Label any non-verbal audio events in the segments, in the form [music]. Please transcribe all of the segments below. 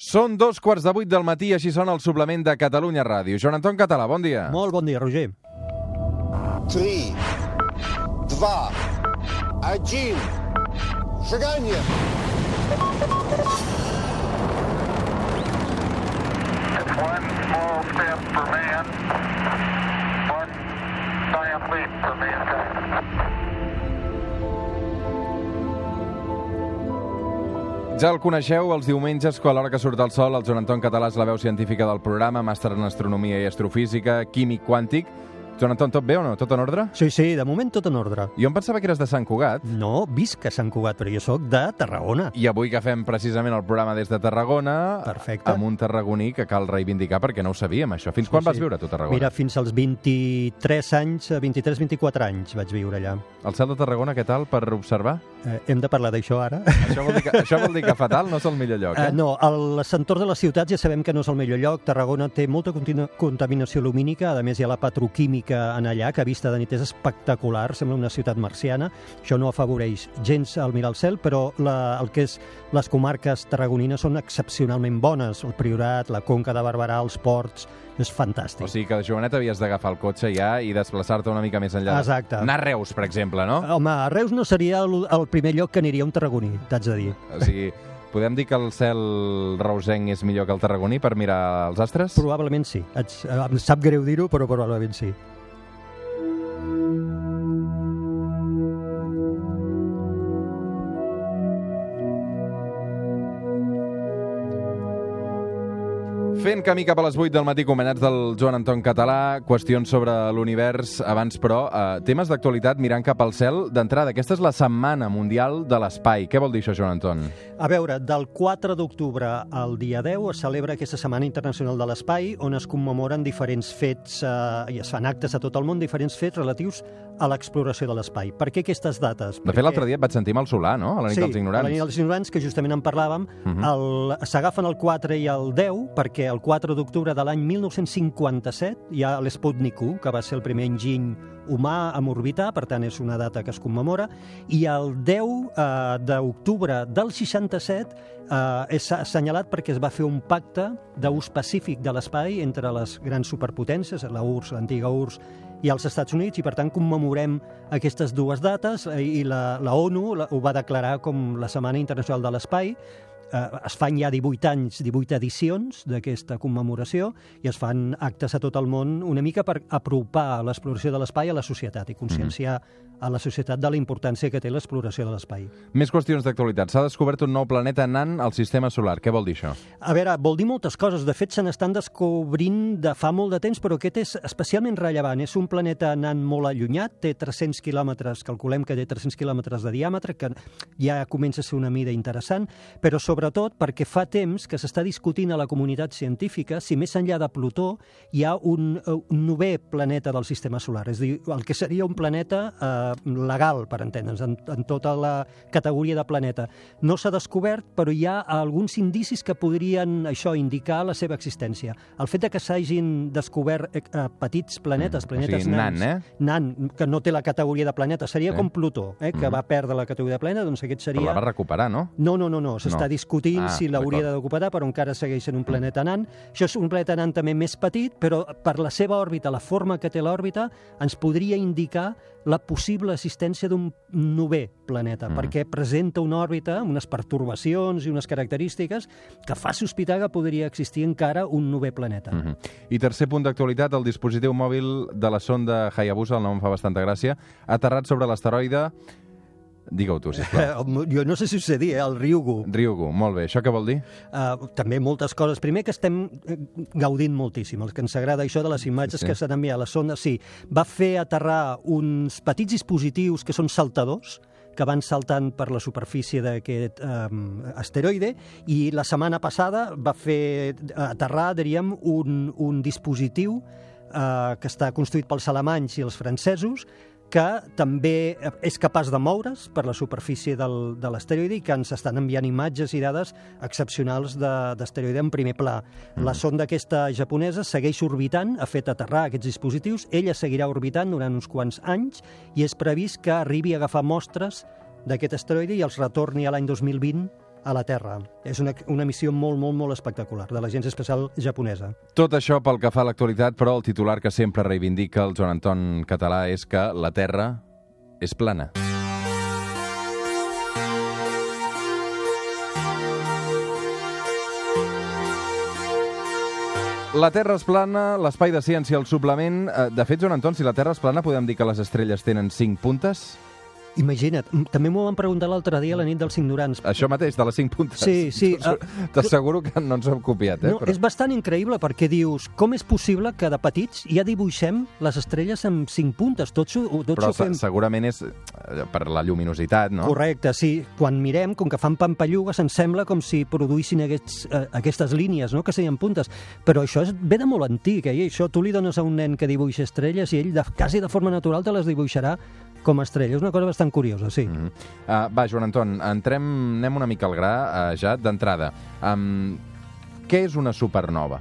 Són dos quarts de vuit del matí, així sona el suplement de Catalunya Ràdio. Joan Anton Català, bon dia. Molt bon dia, Roger. 3, 2, 1, seganya! One small step for man, one giant leap for mankind. Ja el coneixeu els diumenges, quan a l'hora que surt el sol, el Joan Anton Català és la veu científica del programa, màster en astronomia i astrofísica, químic quàntic. Joan Anton, tot bé o no? Tot en ordre? Sí, sí, de moment tot en ordre. Jo em pensava que eres de Sant Cugat, No, visc a Sant Cugat, però jo sóc de Tarragona. i avui que fem precisament el programa des de Tarragona, Perfecte. amb un tarragoní que cal reivindicar perquè no ho sabíem, això. Fins quan Sí, vas sí. viure tu a Tarragona? Mira, fins als 23 anys, 23-24 anys vaig viure allà. El cel de Tarragona, què tal per observar? Eh, hem de parlar d'això ara? Això vol dir que, això vol dir que fatal no és el millor lloc, eh? Uh, no, els entorns de les ciutats ja sabem que no és el millor lloc. Tarragona té molta contaminació lumínica, a més hi ha la petroquímica en allà, que a vista de nit és espectacular, sembla una ciutat marciana. Això no afavoreix gens al mirar al cel, però la, el que és les comarques tarragonines són excepcionalment bones. El Priorat, la Conca de Barberà, els ports, és fantàstic. O sigui que de jovenet havies d'agafar el cotxe ja i desplaçar-te una mica més enllà. Exacte. Anar a Reus, per exemple, no? Home, a Reus no seria el, el primer lloc que aniria un tarragoní, t'haig de dir. O sigui, podem dir que el cel reusenc és millor que el tarragoní per mirar els astres? Probablement sí. Haig, em sap greu dir-ho, però probablement sí. Fent camí cap a les 8 del matí, acompanyats del Joan Anton Català, qüestions sobre l'univers. Abans, però, eh, temes d'actualitat mirant cap al cel. D'entrada, aquesta és la Setmana Mundial de l'Espai. Què vol dir això, Joan Anton? A veure, del 4 d'octubre al dia 10 es celebra aquesta Setmana Internacional de l'Espai, on es commemoren diferents fets eh, i es fan actes a tot el món, diferents fets relatius a l'exploració de l'espai. Per què aquestes dates? De fet, l'altre dia et vaig sentir el Solar, no? A la nit sí, dels ignorants. la nit dels ignorants, que justament en parlàvem, Mhm. el- s'agafen el 4 i el 10, perquè el 4 d'octubre de l'any 1957 hi ha l'Sputnik 1, que va ser el primer enginy humà en orbitar, per tant és una data que es commemora, i el 10 eh, d'octubre del 67 eh, és assenyalat perquè es va fer un pacte d'ús pacífic de l'espai entre les grans superpotències, la URSS, l'antiga URSS, i els Estats Units, i per tant commemorem aquestes dues dates, eh, i la, la ONU ho va declarar com la Setmana Internacional de l'Espai, eh, es fan ja 18 anys, 18 edicions d'aquesta commemoració i es fan actes a tot el món una mica per apropar l'exploració de l'espai a la societat i conscienciar a la societat de la importància que té l'exploració de l'espai. Més qüestions d'actualitat. S'ha descobert un nou planeta nan al sistema solar. Què vol dir això? A veure, vol dir moltes coses. De fet, se n'estan descobrint de fa molt de temps, però aquest és especialment rellevant. És un planeta nan molt allunyat, té 300 quilòmetres, calculem que té 300 quilòmetres de diàmetre, que ja comença a ser una mida interessant, però sobretot perquè fa temps que s'està discutint a la comunitat científica si més enllà de Plutó hi ha un, un novè planeta del sistema solar, és a dir, el que seria un planeta eh, legal, per entendre'ns, en, en tota la categoria de planeta. No s'ha descobert, però hi ha alguns indicis que podrien això indicar la seva existència. El fet de que s'hagin descobert eh, eh, petits planetes, Mm, o planetes sigui, nan, nans, eh? nan, que no té la categoria de planeta, seria Sí. com Plutó, eh, que Mhm. va perdre la categoria de planeta, doncs aquest Però seria... la va recuperar, no? No, no, no, no. s'està No. discutint Ah, si l'hauria d'ocupar, però encara segueix sent un planeta nan. Això és un planeta nan també més petit, però per la seva òrbita, la forma que té l'òrbita, ens podria indicar la possible existència d'un novè planeta, Mhm. perquè presenta una òrbita, amb unes pertorbacions i unes característiques que fa sospitar que podria existir encara un novè planeta. Mm -hmm. I tercer punt d'actualitat, el dispositiu mòbil de la sonda Hayabusa, el nom fa bastanta gràcia, aterrat sobre l'asteroide... Digue-ho tu, sisplau. Eh, jo no sé si ho sé dir, eh, el Ryugu. Ryugu, molt bé. Això què vol dir? Uh, també moltes coses. Primer que estem eh, gaudint moltíssim, els que ens agrada això de les imatges Sí. sí. que s'han enviat a la sonda. Sí, va fer aterrar uns petits dispositius que són saltadors, que van saltant per la superfície d'aquest um, asteroide i la setmana passada va fer aterrar, diríem, un, un dispositiu uh, que està construït pels alemanys i els francesos que també és capaç de moure's per la superfície del, de l'asteroide i que ens estan enviant imatges i dades excepcionals de- d'asteroide en primer pla. La sonda aquesta japonesa segueix orbitant, ha fet aterrar aquests dispositius, ella seguirà orbitant durant uns quants anys i és previst que arribi a agafar mostres d'aquest asteroide i els retorni a l'any 2020 a la Terra. És una, una missió molt, molt, molt espectacular de l'Agència Espacial Japonesa. Tot això pel que fa a l'actualitat, però el titular que sempre reivindica el Joan Anton Català és que la Terra és plana. La Terra és plana, l'espai de ciència, el suplement... Eh, De fet, Joan Anton, si la Terra és plana, podem dir que les estrelles tenen cinc puntes? Imagina't, també m'ho van preguntar l'altre dia a la nit dels ignorants. Això mateix, de les cinc puntes. Sí, sí, [laughs] T'asseguro- eh, T'asseguro que no ens hem copiat, eh? No, és bastant increïble perquè dius, com és possible que de petits ja dibuixem les estrelles amb cinc puntes? Tots ho, tots Però ho fem... se- segurament és eh, per la lluminositat, no? Correcte, sí. Quan mirem, com que fan pampallugues, ens sembla com si produïssin aquests, eh, aquestes línies, no?, que serien puntes. Però això és, ve de molt antic, eh? I això tu li dones a un nen que dibuixa estrelles i ell, de, quasi de forma natural, te les dibuixarà com a estrelles. És una cosa bastant curiosa, sí. Mm Mm uh, va, Joan Anton, entrem, anem una mica al gra, uh, ja, d'entrada. Um, què és una supernova?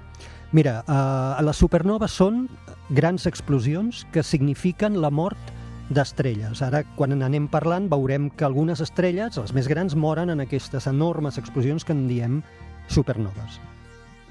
Mira, eh, les supernoves són grans explosions que signifiquen la mort d'estrelles. Ara, quan n'anem parlant, veurem que algunes estrelles, les més grans, moren en aquestes enormes explosions que en diem supernoves.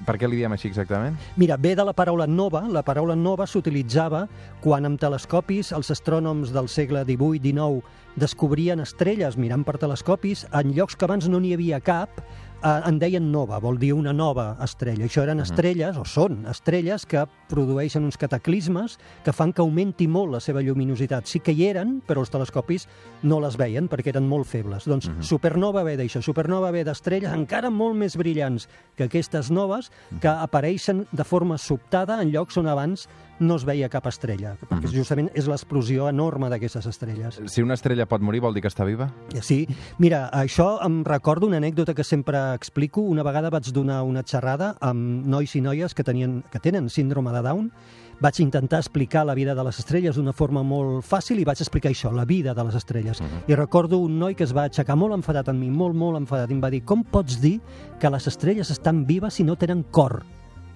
Per què li diem així exactament? Mira, ve de la paraula nova. La paraula nova s'utilitzava quan amb telescopis els astrònoms del segle XVIII-XIX descobrien estrelles mirant per telescopis en llocs que abans no n'hi havia cap, en deien nova, vol dir una nova estrella. Això eren estrelles, o són estrelles, que produeixen uns cataclismes que fan que augmenti molt la seva lluminositat. Sí que hi eren, però els telescopis no les veien perquè eren molt febles. Doncs supernova ve d'això. Supernova ve d'estrelles encara molt més brillants que aquestes noves que apareixen de forma sobtada en llocs on abans no es veia cap estrella, perquè justament és l'explosió enorme d'aquestes estrelles. Si una estrella pot morir, vol dir que està viva? Sí, mira, això em recordo una anècdota que sempre explico. Una vegada vaig donar una xerrada amb nois i noies que, tenien, que tenen síndrome de Down. Vaig intentar explicar la vida de les estrelles d'una forma molt fàcil i vaig explicar això, la vida de les estrelles. I recordo un noi que es va aixecar molt enfadat amb mi, molt, molt enfadat, i em va dir com pots dir que les estrelles estan vives si no tenen cor?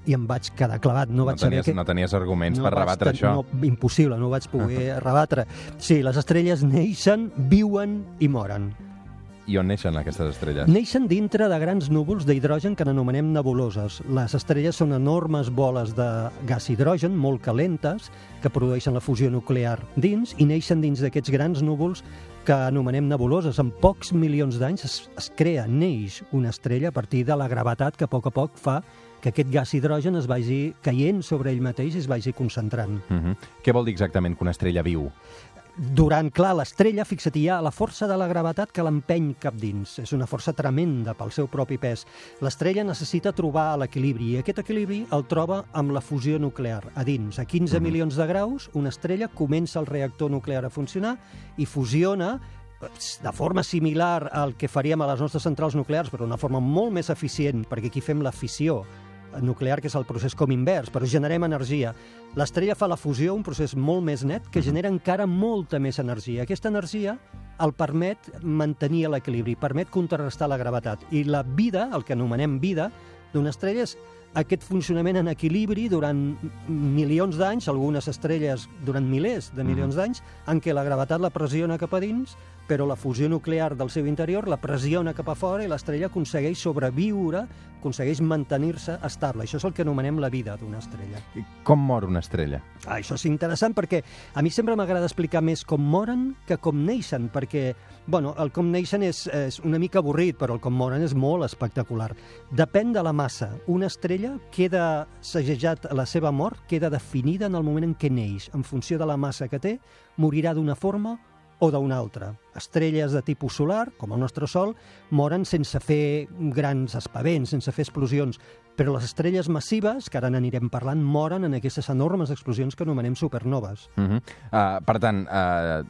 I em vaig quedar clavat, no No vaig saber tenies, què... no tenies arguments per vaig rebatre ten- això. No, impossible, no ho vaig poder rebatre. Sí, les estrelles neixen, viuen i moren. I on neixen aquestes estrelles? Neixen dintre de grans núvols d'hidrogen que n'anomenem nebuloses. Les estrelles són enormes boles de gas hidrogen molt calentes que produeixen la fusió nuclear dins i neixen dins d'aquests grans núvols que anomenem nebuloses. En pocs milions d'anys es, es crea, neix una estrella a partir de la gravetat que a poc a poc fa que aquest gas hidrogen es vagi caient sobre ell mateix i es vagi concentrant. Uh -huh. Què vol dir exactament que una estrella viu? Durant, clar, l'estrella, fixa't, hi ha la força de la gravetat que l'empeny cap dins. És una força tremenda pel seu propi pes. L'estrella necessita trobar l'equilibri i aquest equilibri el troba amb la fusió nuclear. A dins, a 15 milions de graus, una estrella comença el reactor nuclear a funcionar i fusiona eh, de forma similar al que faríem a les nostres centrals nuclears, però d'una forma molt més eficient, perquè aquí fem la fissió nuclear, que és el procés com invers, però generem energia. L'estrella fa la fusió, un procés molt més net, que genera encara molta més energia. Aquesta energia el permet mantenir l'equilibri, permet contrarrestar la gravetat. I la vida, el que anomenem vida, d'una estrella és aquest funcionament en equilibri durant milions d'anys, algunes estrelles durant milers de milions d'anys, en què la gravetat la pressiona cap a dins, però la fusió nuclear del seu interior la pressiona cap a fora i l'estrella aconsegueix sobreviure, aconsegueix mantenir-se estable. Això és el que anomenem la vida d'una estrella. I Com mor una estrella? Ah, això és interessant perquè a mi sempre m'agrada explicar més com moren que com neixen, perquè bueno, el com neixen és, és una mica avorrit, però el com moren és molt espectacular. Depèn de la massa. Una estrella queda segejat a la seva mort, queda definida en el moment en què neix. En funció de la massa que té, morirà d'una forma o d'una altra. Estrelles de tipus solar, com el nostre Sol, moren sense fer grans espavents, sense fer explosions, però les estrelles massives, que ara n'anirem parlant, moren en aquestes enormes explosions que anomenem supernoves. Uh -huh. uh, per tant, uh,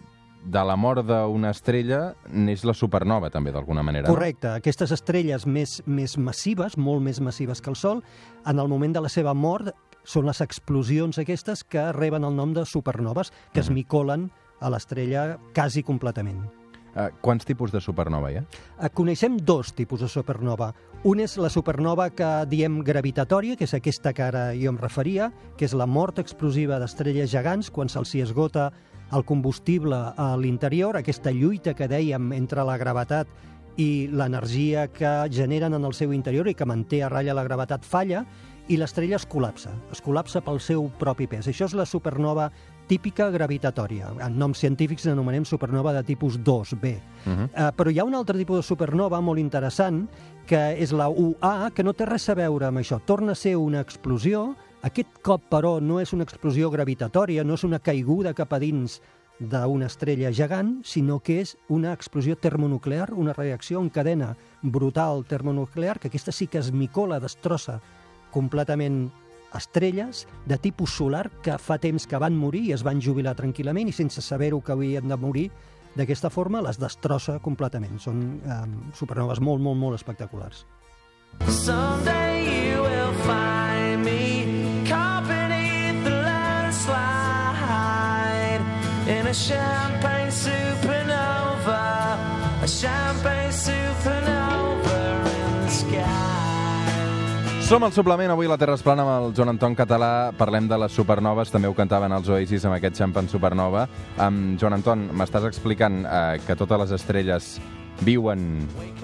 de la mort d'una estrella neix la supernova, també, d'alguna manera. Correcte. Aquestes estrelles més, més massives, molt més massives que el Sol, en el moment de la seva mort són les explosions aquestes que reben el nom de supernoves, que es micolen a l'estrella quasi completament. Uh, quants tipus de supernova hi ha? Eh, Coneixem dos tipus de supernova. Un és la supernova que diem gravitatòria, que és aquesta que ara jo em referia, que és la mort explosiva d'estrelles gegants quan se'ls esgota el combustible a l'interior, aquesta lluita que dèiem entre la gravetat i l'energia que generen en el seu interior i que manté a ratlla la gravetat falla i l'estrella es col·lapsa, es col·lapsa pel seu propi pes. Això és la supernova típica gravitatòria. En noms científics l'anomenem supernova de tipus 2b. Uh -huh. uh, però hi ha un altre tipus de supernova molt interessant, que és la UA, que no té res a veure amb això. Torna a ser una explosió, aquest cop, però, no és una explosió gravitatòria, no és una caiguda cap a dins d'una estrella gegant, sinó que és una explosió termonuclear, una reacció en cadena brutal termonuclear, que aquesta sí que es micola, destrossa completament estrelles de tipus solar que fa temps que van morir i es van jubilar tranquil·lament i sense saber-ho que havien de morir d'aquesta forma les destrossa completament. Són eh, supernoves molt, molt, molt espectaculars. Someday you will find me caught beneath the landslide in a champagne supernova, a champagne supernova in the sky. Som al suplement, avui a la Terra es plana amb el Joan Anton Català. Parlem de les supernoves, també ho cantaven els Oasis amb aquest xampan supernova. Um, Joan Anton, m'estàs explicant uh, que totes les estrelles viuen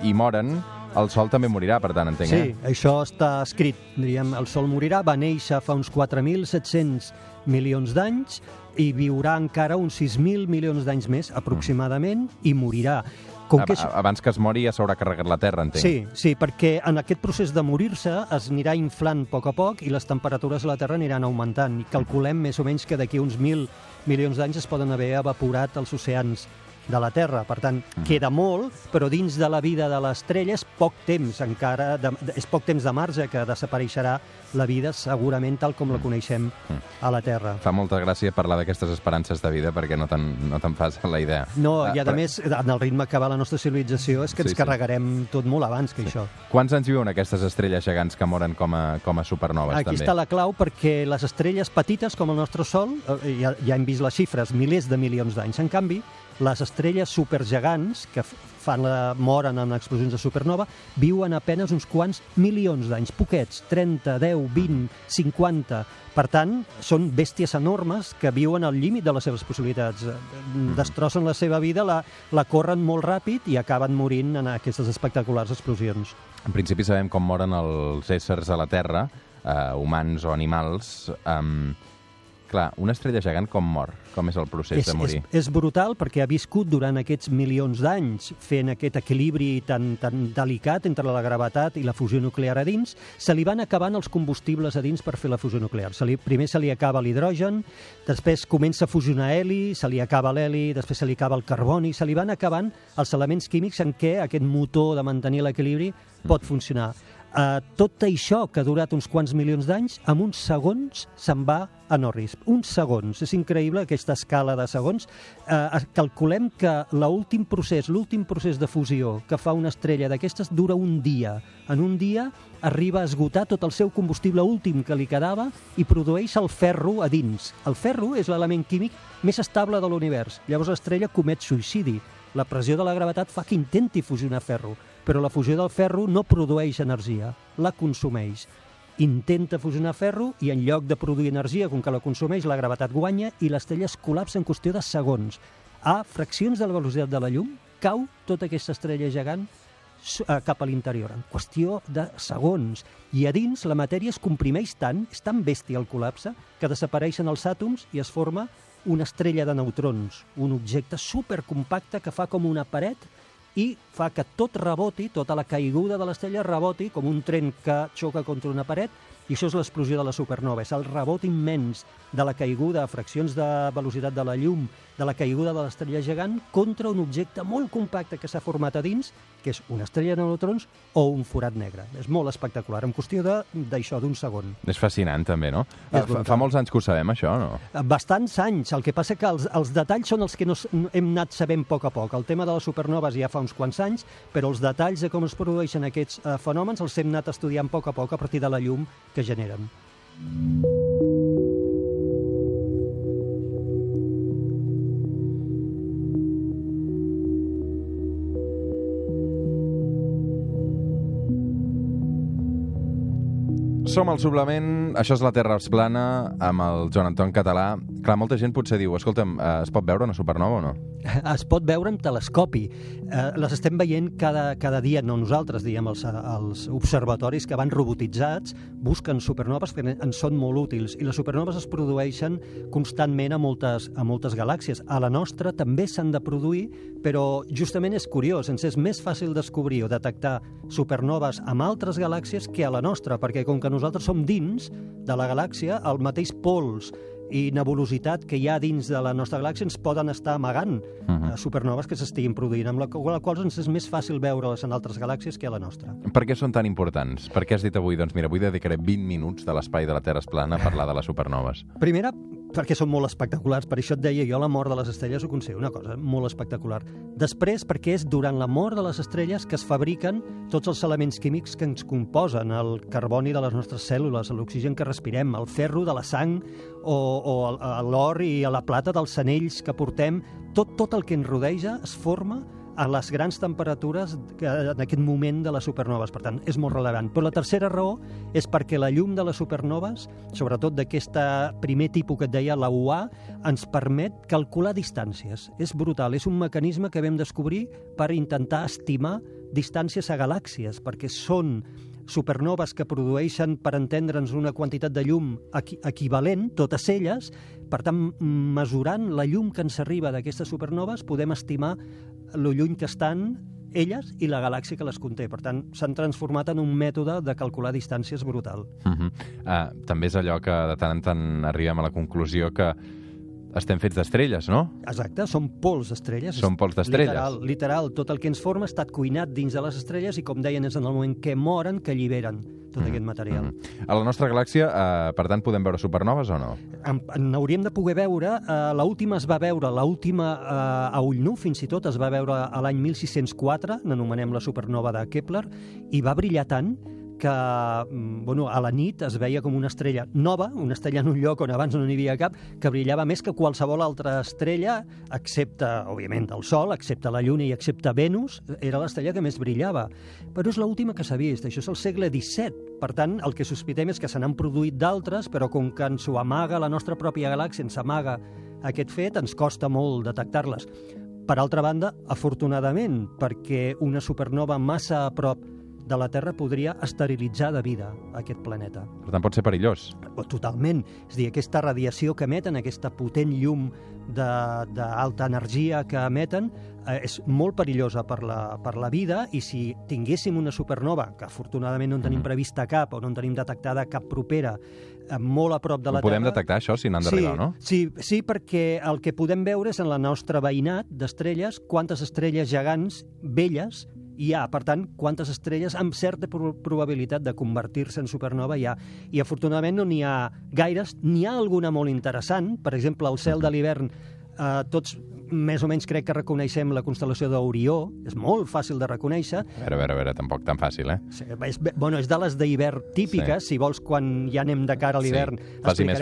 i moren, el Sol també morirà, per tant, entenc, Sí, eh? això està escrit. Diríem, el Sol morirà, va néixer fa uns 4.700 milions d'anys i viurà encara uns 6.000 milions d'anys més, aproximadament, i morirà. Com que és... Abans que es mori ja s'haurà carregat la Terra, entenc. Sí, sí, perquè en aquest procés de morir-se es anirà inflant a poc a poc i les temperatures de la Terra aniran augmentant. I calculem més o menys que d'aquí uns 1.000 milions d'anys es poden haver evaporat els oceans de la Terra. Per tant, queda molt, però dins de la vida de l'estrella és poc temps encara, de, és poc temps de marge que desapareixerà la vida segurament tal com la coneixem a la Terra. Fa molta gràcia parlar d'aquestes esperances de vida perquè no te'n no fas la idea. No, Ah, i a però més, en el ritme que va la nostra civilització és que Sí, ens sí. carregarem tot molt abans que això. Quants anys viuen aquestes estrelles gegants que moren com a, com a supernoves, Aquí també? està la clau perquè les estrelles petites com el nostre Sol, eh, ja, ja hem vist les xifres, milers de milions d'anys. En canvi, les estrelles supergegants que fan la, moren en explosions de supernova viuen apenes uns quants milions d'anys, poquets, 30, 10, 20, 50. Per tant, són bèsties enormes que viuen al límit de les seves possibilitats. Eh, Destrossen la seva vida, la, la corren molt ràpid i acaben morint en aquestes espectaculars explosions. En principi sabem com moren els éssers a la Terra, eh, humans o animals. Um, clar, una estrella gegant com mor? Com és el procés de morir? És, és brutal perquè ha viscut durant aquests milions d'anys fent aquest equilibri tan, tan delicat entre la gravetat i la fusió nuclear a dins. Se li van acabant els combustibles a dins per fer la fusió nuclear. Se li, primer se li acaba l'hidrogen, després comença a fusionar heli, se li acaba l'heli, després se li acaba el carboni, se li van acabant els elements químics en què aquest motor de mantenir l'equilibri pot funcionar. Uh, tot això, que ha durat uns quants milions d'anys, en uns segons se'n va a Norris. Uns segons. És increïble aquesta escala de segons. Uh, calculem que l'últim procés, l'últim procés de fusió que fa una estrella d'aquestes dura un dia. En un dia arriba a esgotar tot el seu combustible últim que li quedava i produeix el ferro a dins. El ferro és l'element químic més estable de l'univers. Llavors l'estrella comet suïcidi. La pressió de la gravetat fa que intenti fusionar ferro, però la fusió del ferro no produeix energia, la consumeix. Intenta fusionar ferro i en lloc de produir energia, com que la consumeix, la gravetat guanya i l'estrella es col·lapsa en qüestió de segons. A fraccions de la velocitat de la llum, cau tota aquesta estrella gegant eh, cap a l'interior, en qüestió de segons. I a dins la matèria es comprimeix tant, és tan bèstia el col·lapse, que desapareixen els àtoms i es forma una estrella de neutrons, un objecte supercompacte que fa com una paret i fa que tot reboti, tota la caiguda de l'estrella reboti com un tren que xoca contra una paret i això és l'explosió de la supernova, és el rebot immens de la caiguda a fraccions de velocitat de la llum, de la caiguda de l'estrella gegant contra un objecte molt compacte que s'ha format a dins, que és una estrella de neutrons o un forat negre. És molt espectacular, en qüestió de- d'això, d'un segon. És fascinant, també, no? És Fa, fa molts anys que ho sabem, això, no? Bastants anys, el que passa que els, els detalls són els que no, hem anat sabent a poc a poc. El tema de les supernoves ja fa uns quants anys, però els detalls de com es produeixen aquests eh, fenòmens els hem anat estudiant a poc a poc a partir de la llum que generen. Som al suplement, això és la Terra es plana, amb el Joan Anton Català, Clar, molta gent potser diu, escolta'm, eh, es pot veure una supernova o no? [laughs] Es pot veure amb telescopi. Eh, les estem veient cada, cada dia, no nosaltres, diguem, els, els observatoris que van robotitzats busquen supernoves que ens són molt útils i les supernoves es produeixen constantment a moltes, a moltes galàxies. A la nostra també s'han de produir, però justament és curiós, ens és més fàcil descobrir o detectar supernoves amb altres galàxies que a la nostra, perquè com que nosaltres som dins de la galàxia, el mateix pols i nebulositat que hi ha dins de la nostra galàxia ens poden estar amagant uh Mhm. -huh. supernoves que s'estiguin produint, amb la qual cosa ens és més fàcil veure-les en altres galàxies que a la nostra. Per què són tan importants? Per què has dit avui, doncs mira, avui dedicaré 20 minuts de l'espai de la Terra es plana a parlar de les supernoves? Primera, perquè són molt espectaculars, per això et deia jo la mort de les estrelles ho considero una cosa molt espectacular. Després, perquè és durant la mort de les estrelles que es fabriquen tots els elements químics que ens composen, el carboni de les nostres cèl·lules, l'oxigen que respirem, el ferro de la sang o, o l'or i la plata dels anells que portem, tot, tot el que ens rodeja es forma a les grans temperatures en aquest moment de les supernoves. Per tant, és molt rellevant. Però la tercera raó és perquè la llum de les supernoves, sobretot d'aquesta primer tipus que et deia, la UA, ens permet calcular distàncies. És brutal, és un mecanisme que vam descobrir per intentar estimar distàncies a galàxies, perquè són supernoves que produeixen, per entendre'ns, una quantitat de llum equi equivalent, totes elles, per tant, mesurant la llum que ens arriba d'aquestes supernoves, podem estimar lo lluny que estan elles i la galàxia que les conté. Per tant, s'han transformat en un mètode de calcular distàncies brutal. Uh -huh. uh, també és allò que de tant en tant arribem a la conclusió que estem fets d'estrelles, no? Exacte, són pols d'estrelles. Són pols d'estrelles. Literal, literal, tot el que ens forma ha estat cuinat dins de les estrelles i, com deien, és en el moment que moren que alliberen tot aquest material. Mm. A la nostra galàxia, uh, per tant, podem veure supernoves o no? En, en hauríem de poder veure, eh, l'última es va veure, l'última eh, a ull nu, fins i tot, es va veure a l'any 1604, n'anomenem la supernova de Kepler, i va brillar tant que mm, bueno, a la nit es veia com una estrella nova, una estrella en un lloc on abans no n'hi havia cap, que brillava més que qualsevol altra estrella, excepte, òbviament, el Sol, excepte la Lluna i excepte Venus, era l'estrella que més brillava. Però és l'última que s'ha vist, això és el segle XVII. Per tant, el que sospitem és que se n'han produït d'altres, però com que ens ho amaga la nostra pròpia galàxia, ens amaga aquest fet, ens costa molt detectar-les. Per altra banda, afortunadament, perquè una supernova massa a prop de la Terra podria esterilitzar de vida aquest planeta. Per tant, pot ser perillós. Totalment. És dir, aquesta radiació que emeten, aquesta potent llum d'alta energia que emeten, eh, és molt perillosa per la, per la vida i si tinguéssim una supernova, que afortunadament no en tenim prevista cap o no en tenim detectada cap propera, eh, molt a prop de la Ho podem Terra... detectar, això, si n'han d'arribar, sí, no? Sí, sí, perquè el que podem veure és en la nostra veïnat d'estrelles quantes estrelles gegants velles hi ha, per tant, quantes estrelles amb certa pro probabilitat de convertir-se en supernova hi ha. I afortunadament no n'hi ha gaires, n'hi ha alguna molt interessant, per exemple, al cel de l'hivern eh, tots més o menys crec que reconeixem la constel·lació d'Orió, és molt fàcil de reconèixer, A veure, a veure, a veure, tampoc tan fàcil, eh? Sí, és, bueno, és de les d'hivern típiques, sí. si vols, quan ja anem de cara a l'hivern. Sí, faci més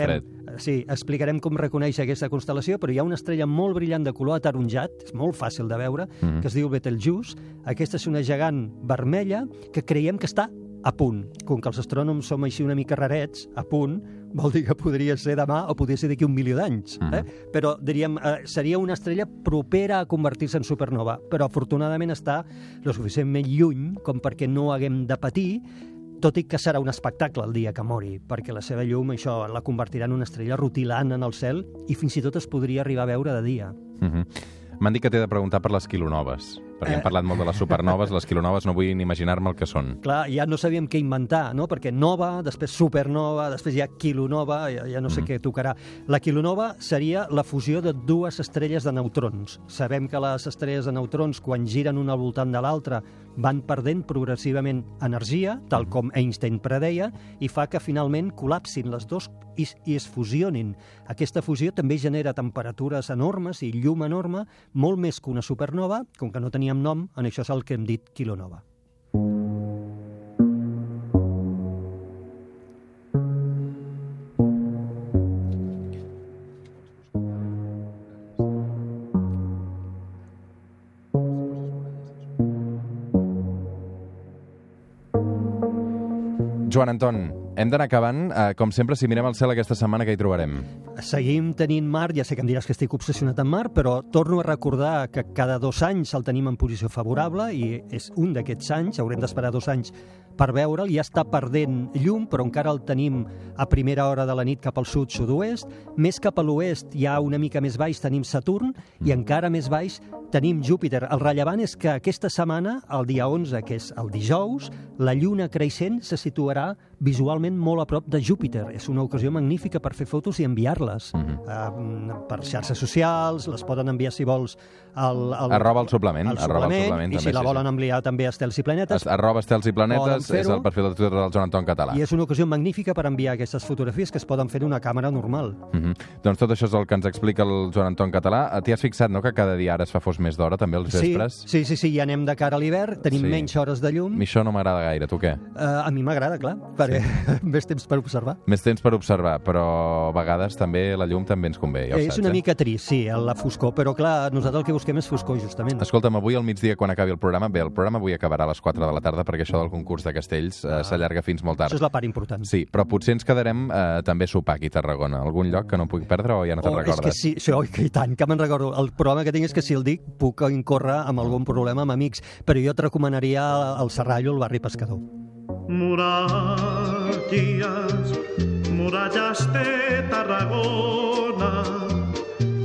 Sí, explicarem com reconèixer aquesta constel·lació, però hi ha una estrella molt brillant de color ataronjat, és molt fàcil de veure, Mhm. que es diu Betelgeuse. Aquesta és una gegant vermella que creiem que està a punt. Com que els astrònoms som així una mica rarets, a punt, vol dir que podria ser demà o podria ser d'aquí un milió d'anys. Mhm. Eh? Però, diríem, eh, seria una estrella propera a convertir-se en supernova, però afortunadament està lo suficientment lluny com perquè no haguem de patir, tot i que serà un espectacle el dia que mori, perquè la seva llum això la convertirà en una estrella rutilant en el cel i fins i tot es podria arribar a veure de dia. Uh -huh. M'han dit que t'he de preguntar per les quilonoves, perquè Eh. hem parlat molt de les supernoves, les quilonoves no vull ni imaginar-me el que són. Clar, ja no sabíem què inventar, no? perquè nova, després supernova, després ha quilonova, ja, ja no sé mm. què tocarà. La quilonova seria la fusió de dues estrelles de neutrons. Sabem que les estrelles de neutrons, quan giren una al voltant de l'altra, van perdent progressivament energia, tal com Einstein predeia, i fa que finalment col·lapsin les dues i, i es fusionin. Aquesta fusió també genera temperatures enormes i llum enorme, molt més que una supernova, com que no teníem nom, en això és el que hem dit quilonova. Joan Anton, hem d'anar acabant. Uh, com sempre, si mirem al cel aquesta setmana, què hi trobarem? Seguim tenint mar, ja sé que em diràs que estic obsessionat amb mar, però torno a recordar que cada dos anys el tenim en posició favorable i és un d'aquests anys, haurem d'esperar dos anys per veure'l, ja està perdent llum, però encara el tenim a primera hora de la nit cap al sud-sud-oest. Més cap a l'oest, ja una mica més baix, tenim Saturn, i encara més baix tenim Júpiter. El rellevant és que aquesta setmana, el dia 11, que és el dijous, la lluna creixent se situarà visualment molt a prop de Júpiter. És una ocasió magnífica per fer fotos i enviar-les Mhm. uh, per xarxes socials, les poden enviar, si vols, al, al, Arroba el suplement, al arroba el suplement, suplement, i també, si la sí, volen sí. enviar també a Estels i Planetes. Es- Arroba estels i Poden és fer-ho. el perfil de Twitter del Joan Anton Català. I és una ocasió magnífica per enviar aquestes fotografies que es poden fer en una càmera normal. Mhm. Doncs tot això és el que ens explica el Joan Anton Català. Eh, T'hi has fixat, no?, que cada dia ara es fa fos més d'hora, també els Sí, vespres? sí, sí, sí, ja anem de cara a l'hivern, tenim Sí. menys hores de llum. Mi això no m'agrada gaire, tu què? Uh, a mi m'agrada, clar, perquè [laughs] més temps per observar. Més temps per observar, però a vegades també la llum també ens convé, ja ho és saps, una eh? mica trist, sí, la foscor, però clar, nosaltres el que busquem és foscor, justament. Escolta'm, avui al migdia, quan acabi el programa, bé, el programa avui acabarà a les 4 de la tarda perquè això del concurs de castells eh, s'allarga fins molt tard. Això és la part important. Sí, però potser ens quedarem eh, també a sopar aquí a Tarragona. Algun lloc que no puc perdre o ja no te'n Oh, és recordes? que sí, això, oi, que i tant, que me'n recordo. El problema que tinc és que si el dic puc incórrer amb algun problema amb amics, però jo et recomanaria el Serrallo, el barri pescador. Murallas, murallas de Tarragona,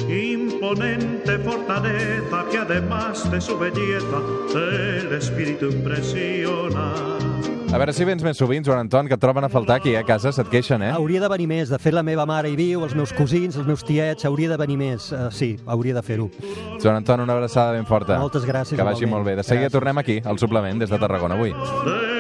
imponente fortaleza que además de su belleza el espíritu impresiona. A veure si vens més sovint, Joan Anton, que et troben a faltar aquí eh, a casa, se't queixen, eh? Hauria de venir més. De fet, la meva mare hi viu, els meus cosins, els meus tiets, hauria de venir més. Uh, sí, hauria de fer-ho. Joan Anton, una abraçada ben forta. Moltes gràcies, Que vagi igualment. molt bé. De seguida Gràcies. tornem aquí, al suplement, des de Tarragona, avui. De